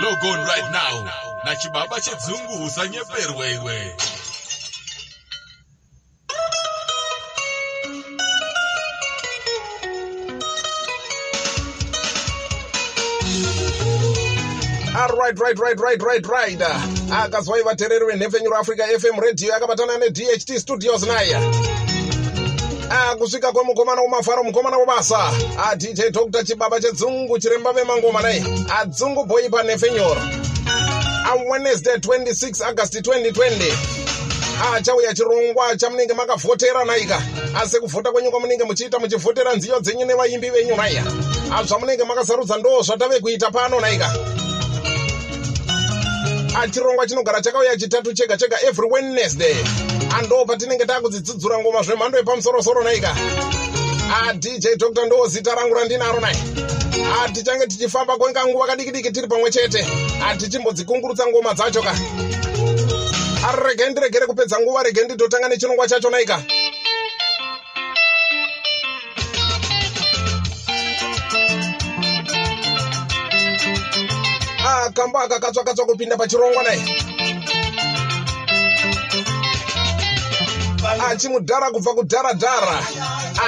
log on right now. Nachibaba chedzungu usanyeperwe iwe right right right right right right. Akazwai vateereri venhefenyuro africa fm radio akabatana nedht studios naye kusvika kwemukomana womafaro mukomana wobasa adj dr chibaba chedzungu chiremba vemangoma naye. Adzungu boyi panhefenyuro awednesday 26 august 2020 achauya chirongwa chamunenge makavhotera naika. Asi kuvhota kwenyu kwamunenge muchiita muchivhotera nziyo dzenyu nevaimbi venyu naiya zvamunenge makasarudza ndo zvatave kuita pano naika. Chirongwa chinogara chakauya chitatu chega chega every wednesday ando patinenge takudzidzidzura ngoma zvemhando yepamusorosoro naika adj dr ndo zita rangu randinaro nai tichange tichifamba kwenganguva kadiki-diki tiri pamwe chete. Atichimbodzikungurutsa ngoma dzacho ka. Arege ndiregere kupedza nguva rege nditotanga nechirongwa chacho naika. Akambo akakatsvakatsva kupinda pachirongwa nai achimudhara kubva kudharadhara.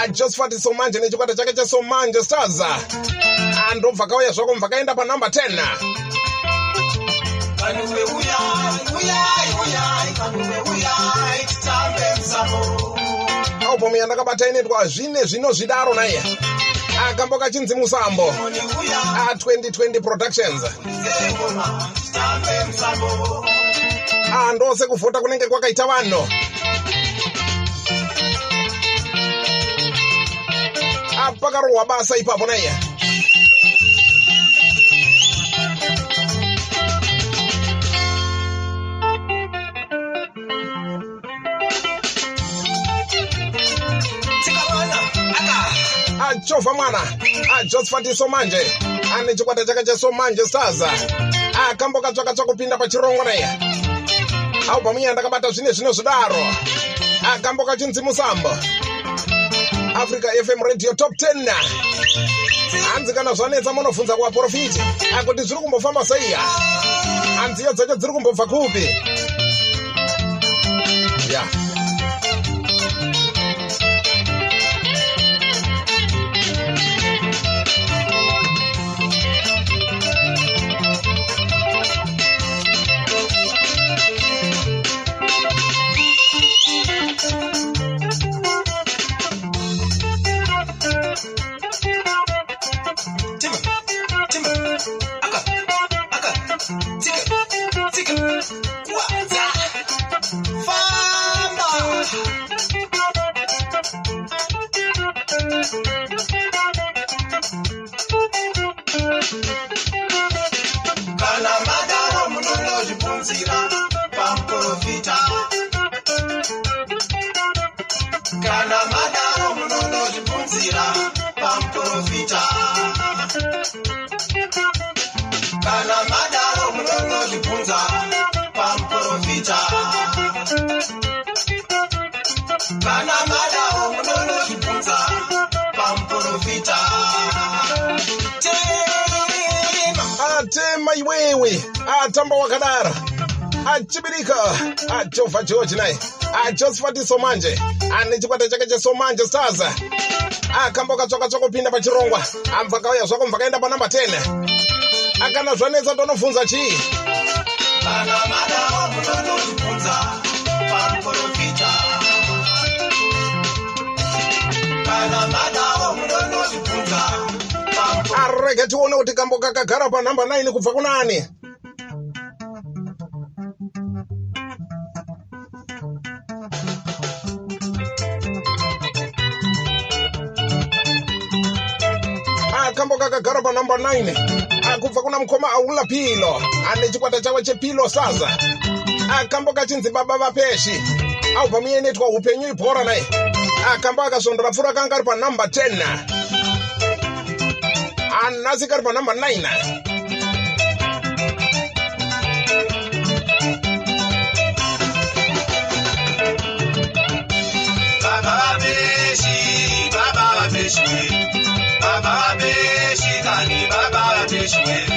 Ajosfati somanje nechikwata chake chesomanje stars. Andobva kauya zvako mvakaenda panhamba 10 album yandakabata inoitwa zvine zvino zvidaro naiye. Akambo kachinzi musambo. A2020 productions. Andose kuvhota kunenge kwakaita vanhu apakarohwa basa ipapo naiye achovha mwana ajosfati somanje ane chikwata chake chesomanje stars akambokatsvakatsva kupinda pachirongo naye. Albhamu iya ndakabata zvine zvino zvidaro akamboka chinzi musambo africa fm radio top 10 hanzi kana zvanetsa munobvunza kuvaprofiti akuti zviri kumbofamba seiya hanziyo dzacho dziri kumbobva kupi kana madaro munonozvibvunza pamuprofita kana madaro munonozvibvunza pamuprofita atema iwewe atamba wakadara achibirika ajovha george naye ajosfati somanje ane chikwata chake chesomanje stars. Akamba katsvakatsva kupinda pachirongwa abva kauya zvako mvakaenda panamba 10 akana zvanetsa tonobvunza chii? Kana madaro munonozvibvunza pamuprofita kana madaro munonozvibvunza arege tione kuti kambo kakagara panhamba 9 kubva kunani akambo kakagara panhamba 9 akubva kuna mukoma aulapilo ane chikwata chavo chepilo saza. Akambo kachinzi baba vapeshi albhamu iye inoitwa upenyu ibhora naye. Akambo akazondora pfura kanga ari panhamba 10 anhasi kari panhamba 9 baba vapeshi baba vapeshi baba beshi tani baba beshi.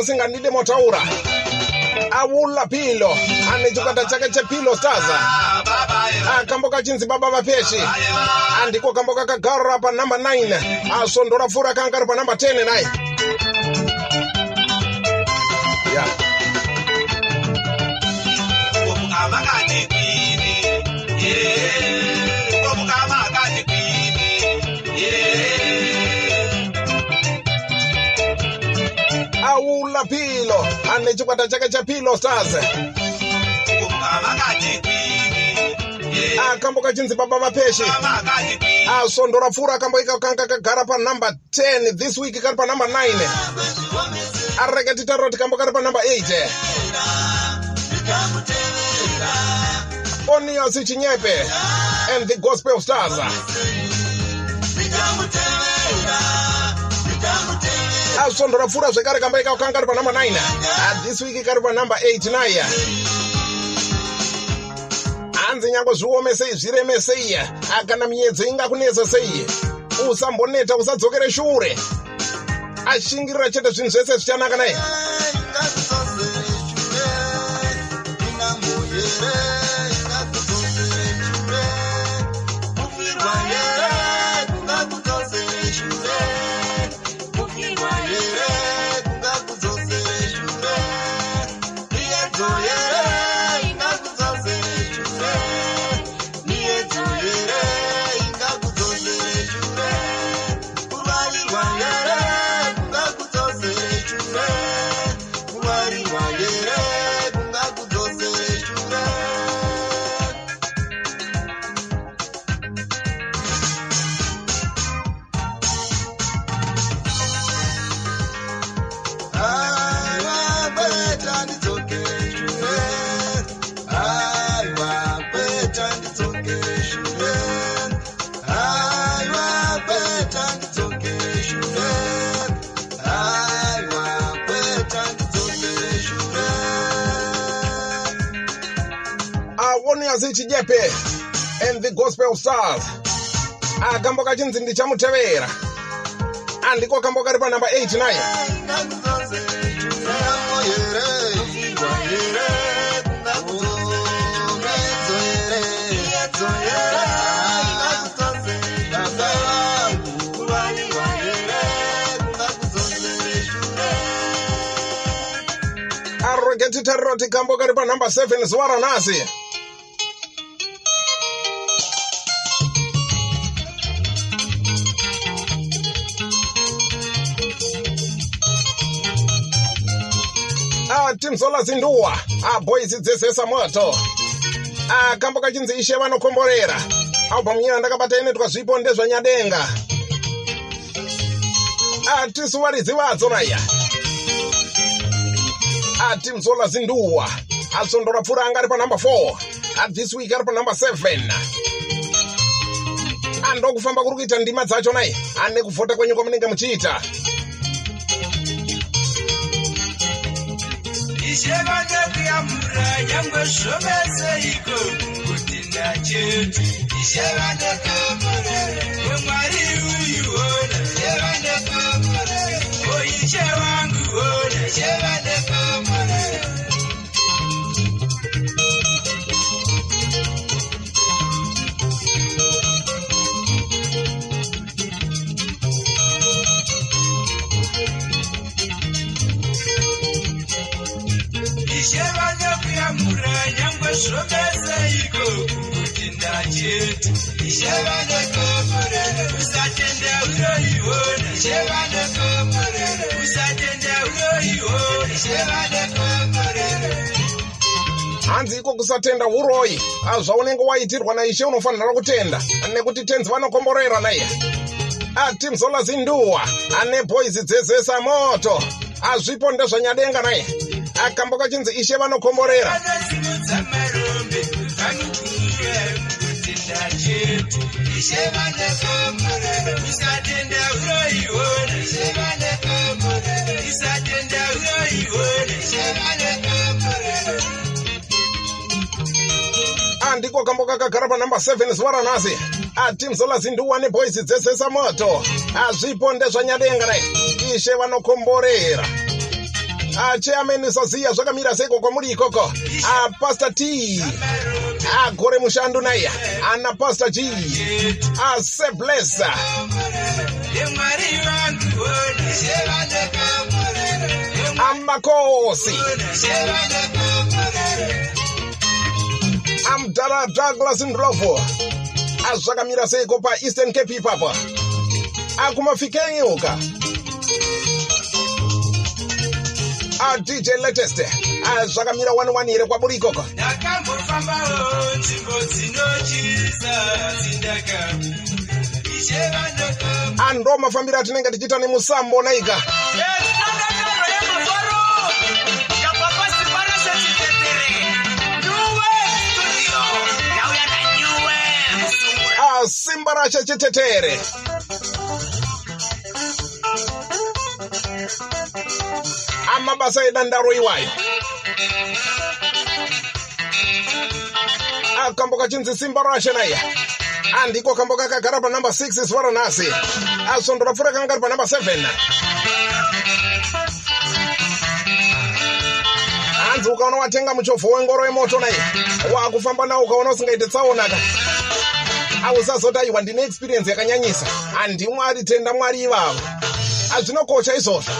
Musingandide motaura. Aula pilo ane chikwata chake chepilo stars. Akambo kachinzi baba vapeshi andiko kambo kakagara panhamba 9 asondora pfuura kanga ari panhamba 10 naye yeah. Ngomukamakati kwini, yeah. Yeah. aula pilo ane chikwata chake chepilo stars Ngomukamakati kwini, yeah. akambo kachinzi baba vapeshi Ngomukamakati kwini. asondora pfuura akambo ika kanga kagara panhamba 10 this week kari panhamba 9 areke titaroti kambo kari panhamba 8 onias chinyepe and the gospel stars asondora pfuura zvekare kamba ika kanga kari panhamba 9 Ah, this week kari panhamba 8 naye hanzi nyange zviome sei zvireme sei Ah, kana miedzo ingakunetsa sei usamboneta usadzokere shure ashingirira chete zvinhu zvese zvichanaka naye chijepe and the gospel stars akambo kachinzi ndichamutevera andiko kambo kari panhamba 8 naye arege titaroti kambo kari panhamba 7 zuva ranhasi timzola zinduwa aboisi dzezesa moto. Akambo kachinzi ishe vanokomborera albhamu iyana ndakabata inoitwa zvipo ndezvanyadenga atisuvaridzi vadzo naya atimzola zinduwa asondora pfuura anga ari panhamba 4 adhis week ari panhamba 7 andokufamba kuri kuita ndima dzacho nai ane kuvhota kwenyu kwamunenge muchiita Ishe banye kiyamura Ishevanekomorere usatenda uroiona Ishevanekomorere usatenda uroiona Ishevanekomorere hanzi iko kusatenda uroi? Azvaunenge waitirwa naishe unofanira kutenda. Nekuti tenzi vanokomborera naye atimzola zinduwa ane bhoizi dzezesa moto azvipo ndezvanyadenga naye akambo kachinzi ishe vanokomborera kutenda chetu ishevanekomorere usatenda uroiona ishevanekomorere isatenda uroiona ishevanekomorere andiko kambo kakagara panhamba 7 zuva ranhasi. Atimzola zinduwa nebhoizi dzezesa moto azvipo ndezvanyadenga naye ishe vanokomborera. Achairman saziya zvakamira seiko kwamuri ikoko? Apastor t agore mushando naye ana pastor g. Ona amakosi. Amdara douglas ndlovo azvakamira seiko paeastern cape ipapo akumafikeniuka adj latest azvakamira 11 here kwaburi ikoko ndakambofambawo nzvimbo dzinotyisa dzindaka. Ichevandaka ando mafambiro atinenge tichiita nemusambo naika. Asimba rashe chitetere amabasa edandaro iwayo akambo kachinzi simba rashe naye. Andiko kambo kakagara panamba 6 iswara nhasi asvondo rapfuura kanga kari panamba 7 hanzi ukaona watenga muchovho wengoro yemoto naye wakufamba nawo ukaona usingaite tsaonaka. Ausazoti aiwa ndine experience yakanyanyisa. Handi mwari tenda mwari ivavo hazvinokosha izvozvo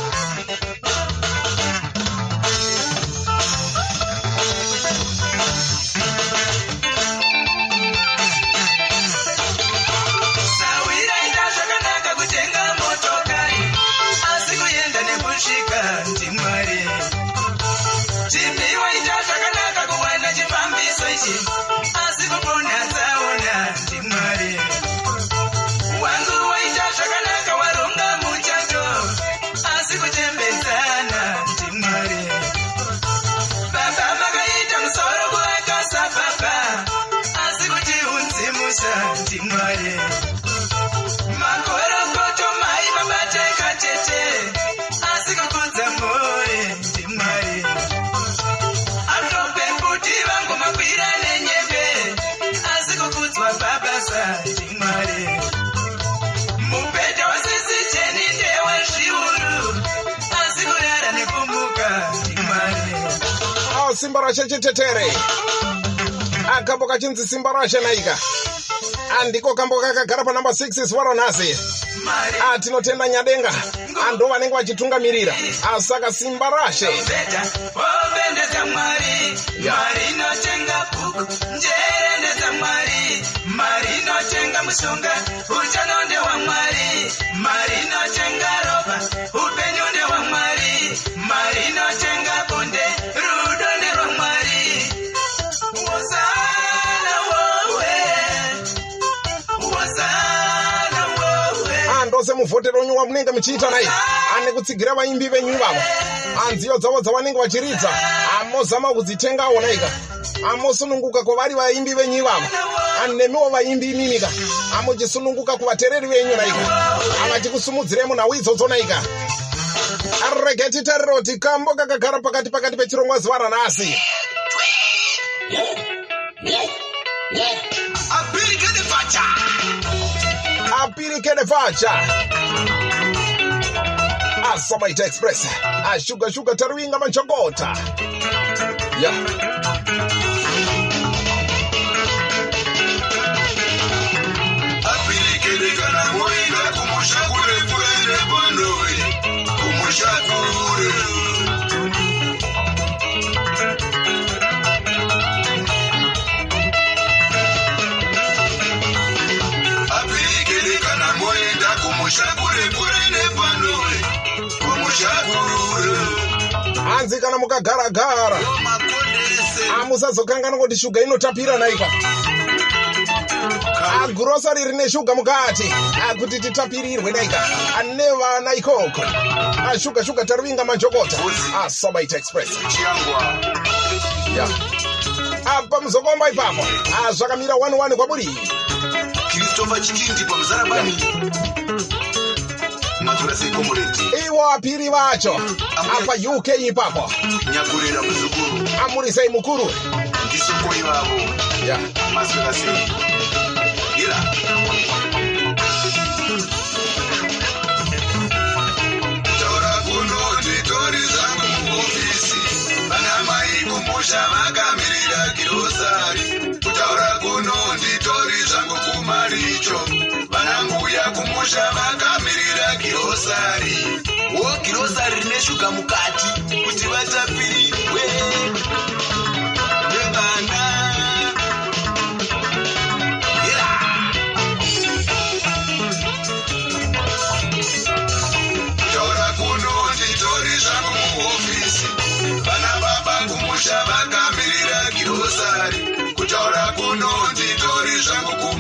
simba rashe chitetere akambo kachinzi simba rashe naika. Andiko kambo kakagara panamba 6 iswara nhasi mari atinotenda nyadenga. Ando vanenge vachitungamirira asaka simba rashe bhedha wopendedza mwari mari inotenga bhuku njere ndedzamwari mari inotenga mushonga utano ndewamwari mari inotenga semuvhotero wenyu wamunenge muchiita naye ane kutsigira vaimbi venyu ivavo hanziyo dzavo dzavanenge vachiridza. Hamozama kudzitengawo naika hamosununguka kwavari vaimbi venyu ivavo. Anemiwo vaimbi imimika hamuchisununguka kuvateereri venyu naika havachikusimudzirei munhau idzodzo naika arege titarire kuti kambo kakagara pakati pakati pechirongwa zuva ranhasi apirikene vacha asamaita express. Ashuga shuga taruinga manchongota ya hamusazokangana kuti shuga inotapira naika. Agurosari rine shuga mukati. Akuti titapirirwe naika. Ane vana ikoko. Ashuga shuga taruinga manjokota. Asamaita express. Chiangwa ya. Apa muzokomba ipapo. Azvakamira 11 kwaburi. Kristofa chikindi pamuzarabani. Matora seikomureti iwo apiri vacho. Apa uk ipapo. Nyakurira muzukuru. Amurisei mukuru isoko ivavo maswera sei ira taura kunoti tori zangu muofisi. Vana mai kumusha vakamirira girosari kutaura kuno nditori zvangu kumaricho. Vana mbuya kumusha vakamirira girosari wo girosari rine shuga mukati kuti vatapi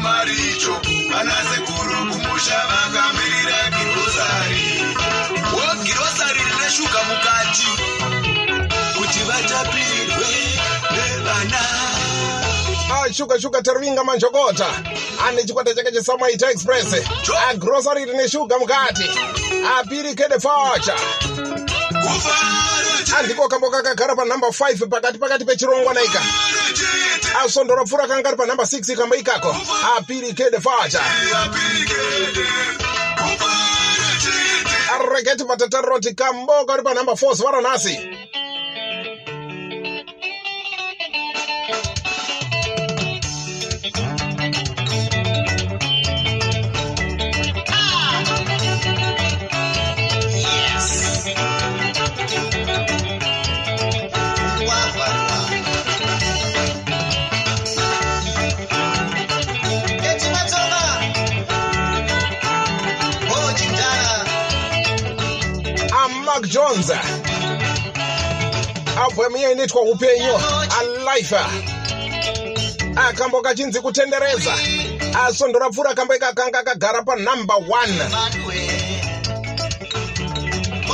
kumaricho vana sekuru kumusha vakamirira girosari wo girosari rine shuga mukati kuti vatapirirwe nevana. Ashuga shuga teruvinga manjokota ane chikwata chake chesamaita express. Agrosari rine shuga mukati. Apiri kede facha. Andiko kambo kakagara panhamba 5 pakati pakati pechirongwa naika asondora pfuura kanga ari panhamba 6 kambo ikako. Apiri kede facha. Apirikede kuvaro chete aregeti patataroti kambo kari panhamba 4 zuva ranhasi jones albhemu iyo inoitwa upenyu alife. Akambo kachinzi kutendereza. Asondora pfuura kambo ikakanga akagara panhamba 1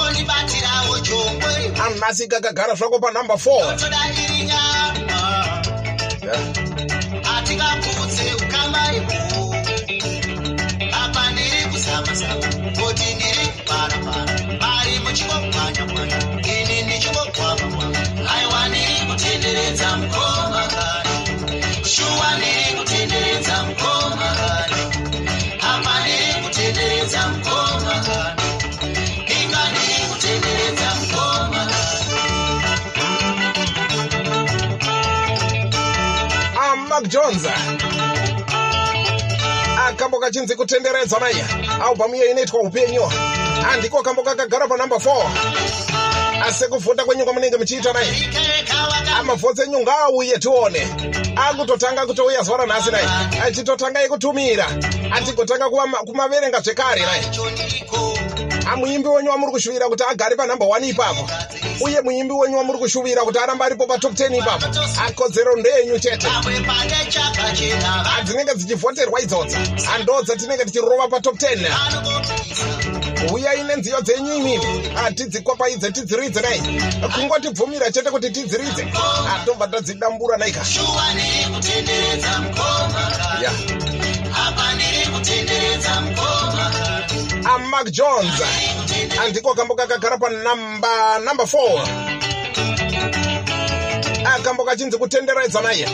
onibatirawo chongwe anhasi kakagara zvako panhamba 4 kutenderedza mukoma kani shuwa ndiri kutenderedza mukoma kani apa ndiri kutenderedza mukoma kani inga ndiri kutenderedza mukoma kani amark jones. Akambo kachinzi kutenderedza naye albhamu iyo inoitwa upenyu. Andiko kambo kakagara panhamba 4 asi kuvhunda kwenyika munenge muchiita naye amavhotsi enyu ngaauye tione. Akutotanga kutouya zuva ranhasi naye achitotanga ikutumira atigotanga kumaverenga zvekare chondiko amuimbi wenyu wamuri kushuvira kuti agare panhamba 1 ipapo. Uye muimbi wenyu wamuri kushuvira kuti arambe aripo patop 10 ipapo. Akodzero ndeyenyu chete. Pamwe pane chakachena dzinenge dzichivhoterwa idzodzo. Hando dzatinenge tichirova patop 10 vanokopisa uyai nenziyo dzenyu imimi hatidzikwapaidze tidziridze nai kungotibvumira chete kuti tidziridze atobva tadzidambura naika. Ya. Amark jones. Andiko kambo kakagara panhamba namba 4 akambo kachinzi kutenderedza naye.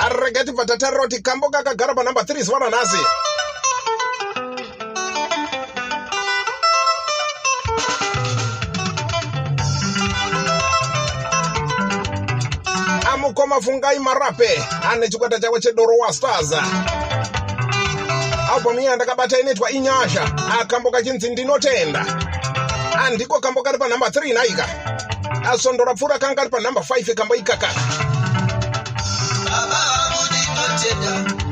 Arega tibva tatarira kuti kambo kakagara panhamba 3 zuva ranhasi amukoma fungai marape ane chikwata chavo chedorowa stars. Albhamu iya ndakabata inoitwa inyasha akambo kachinzi ndinotenda. Andiko kambo kari panhamba 3 naika? Asondora pfuura kanga kari panhamba 5 kambo ikaka. Baba vangu ndinotenda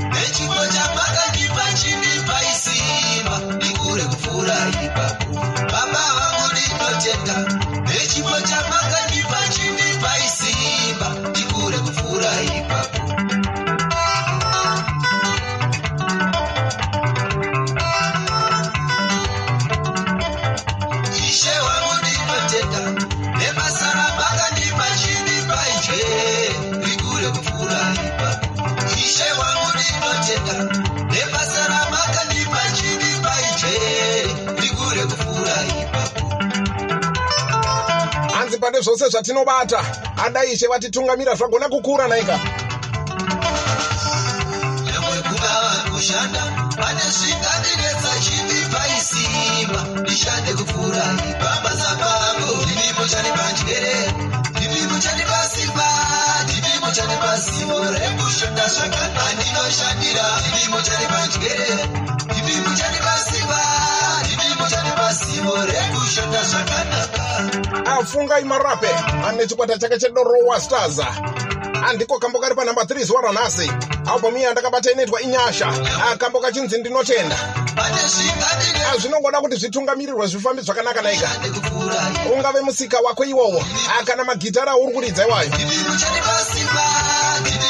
zvatinobata. Adai ishe vatitungamira zvagona kukura naika. Kungava kushanda pane zvingandinetsa chinipa isimba ndishande kupfuura ipabasa pangu ndinipo chanipa njere ndinipo chanipa simba ndinipo chanipa simo rekushanda zvakana ndinoshandira ndinipo chanipa njere ndinipo chanipa simba pasivo rekushanda zvakanaka. Afungai marape ane chikwata chake chedorowa stars. Andiko kambo kari panhamba 3 zuva ranhasi albhamu iyi andakabata inoitwa inyasha. Akambo kachinzi ndinotenda. Pane zvingadine azvinongoda kuti zvitungamirirwe zvifambi zvakanaka naika. Ungave musika wako iwowo. Ah, kana magitara auri kuridza iwayo.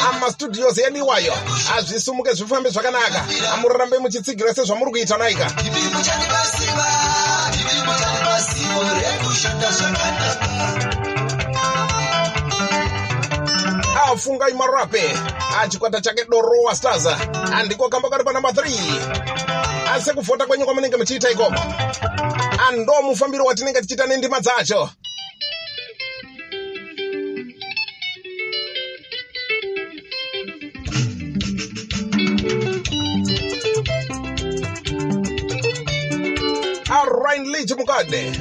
Amastudios edu iwayo. Azvisumuke zvifambe zvakanaka. Amurarambe muchitsigira sezvamuri kuita naika pasivo rekushanda zvakanaka afungai marape. Achikwata chake dorowa stars andiko kamba kari panhamba 3 asi kwenye kwenyu kwamunenge muchiita ikoko ando mufambiro watinenge tichiita nendima dzacho arain liji mukade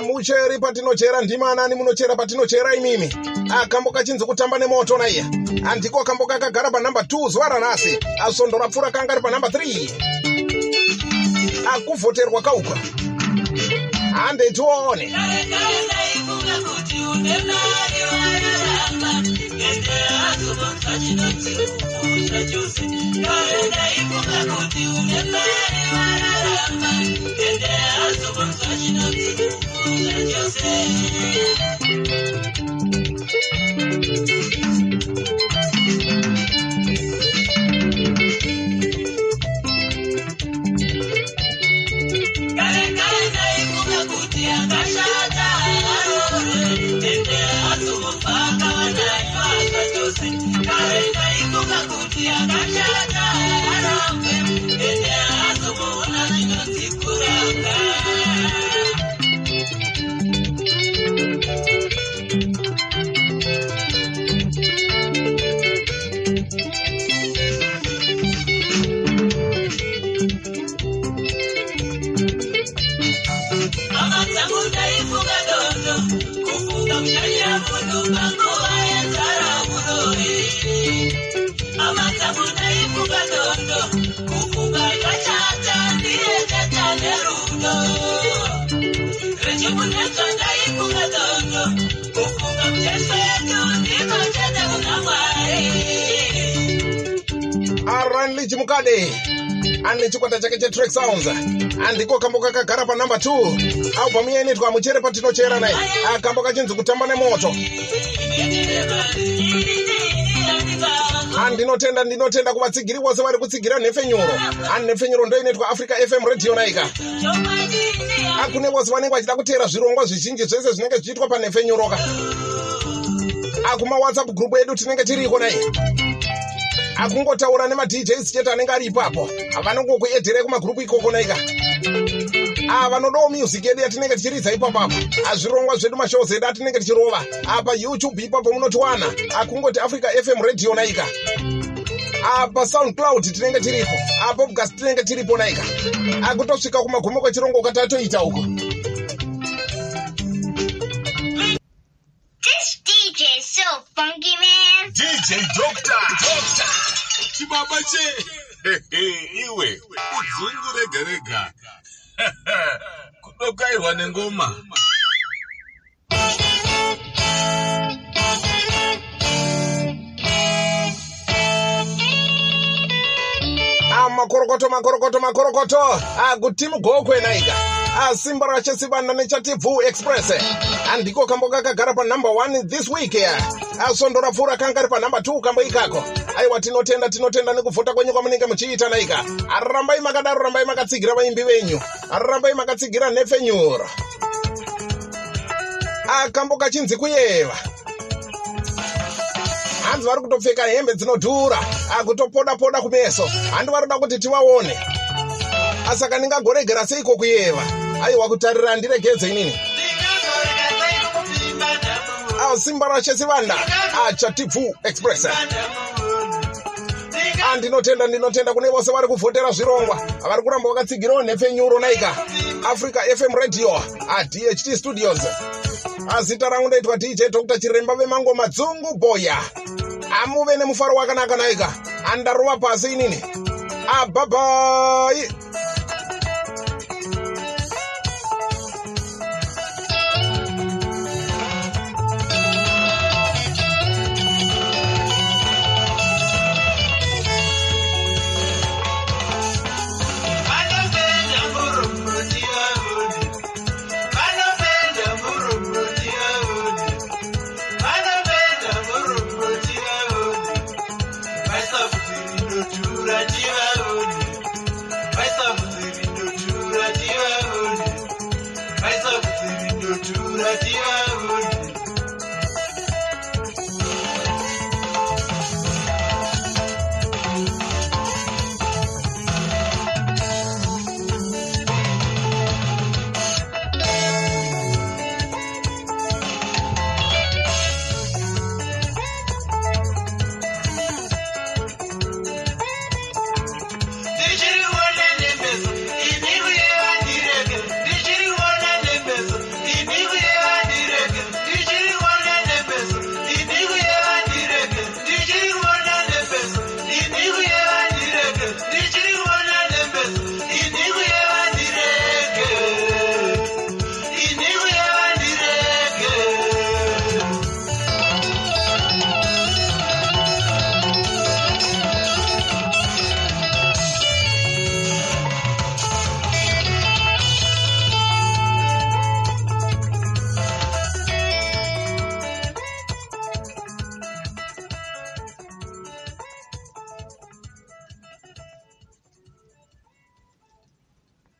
hamucheri patinochera ndimanani munochera patinochera imimi akambo kachinzi kutamba nemoto naiye andiko kambo kakagara panhamba 2 zuva ranhasi asvondo rapfuura kanga ari panhamba 3 akuvhoterwa kauka handei tione Liji mukade. Ane chikwata chake chetrack sounds. Andiko kambo kakagara panhamba 2 albhamu iya inoitwa muchere patinochera naye. Akambo kachinzi kutamba nemoto andinotenda ndinotenda kuvatsigiri vose vari kutsigira nhefenyuro. Ani nhefenyuro ndo inoitwa africa fm radio naika. Akune vose vanenge vachida kuteera zvirongwa zvizhinji zvese zvinenge zvichiitwa panhefenyuroka. Akumawhatsapp group edu tinenge tiriko nai akungotaura nemadjs chete anenge ari ipapo. Vanongokuedherei kumagurupu ikoko naika. Vanodawo music yedu yatinenge tichiridza ipapapo azvirongwa zvedu mashows edu atinenge tichirova. Apa youtube ipapo munotiwana akungoti africa fm radio naika. Apa soundcloud tinenge tiripo. Apa podcast tinenge tiripo naika. Akutosvika kumagumo kwechirongo katatoita uko chibaba che. Iwe udzungu rega rega. Kudokairwa nengoma. Makorokoto makorokoto makorokoto. Akuti mugokwe naika asimba rache sivana nechati bvu express andiko kambo kakagara panumber 1 this week. Asvondo rapfuura kanga ri panumber 2 kambo ikako aiwa tinotenda tinotenda nekuvhota kwenyu kwamunenge muchiita naika. Rambai makadaro rambai makatsigira vaimbi venyu. Rambai makatsigira nhefenyuro akambo kachinzi kuyeva. Hanzi vari kutopfeka hembe dzinodhura akutopoda poda kumeso. Handi vari kuda kuti tivaone. Asaka ndingagoregera seiko kuyeva? Aiwa kutarira ndiregedze inini. Simba rashe sivanda achatibvu express Ah, ndinotenda ndinotenda. Kune vose vari kuvhotera zvirongwa vari kuramba vakatsigirawo nhefenyuro naika. Africa fm radio adht studios. Azita rangu ndaitwa dj dr chiremba vemangoma dzungu boya. Amuve nemufaro wakanaka naika. Andarova pasi inini. Abhabhai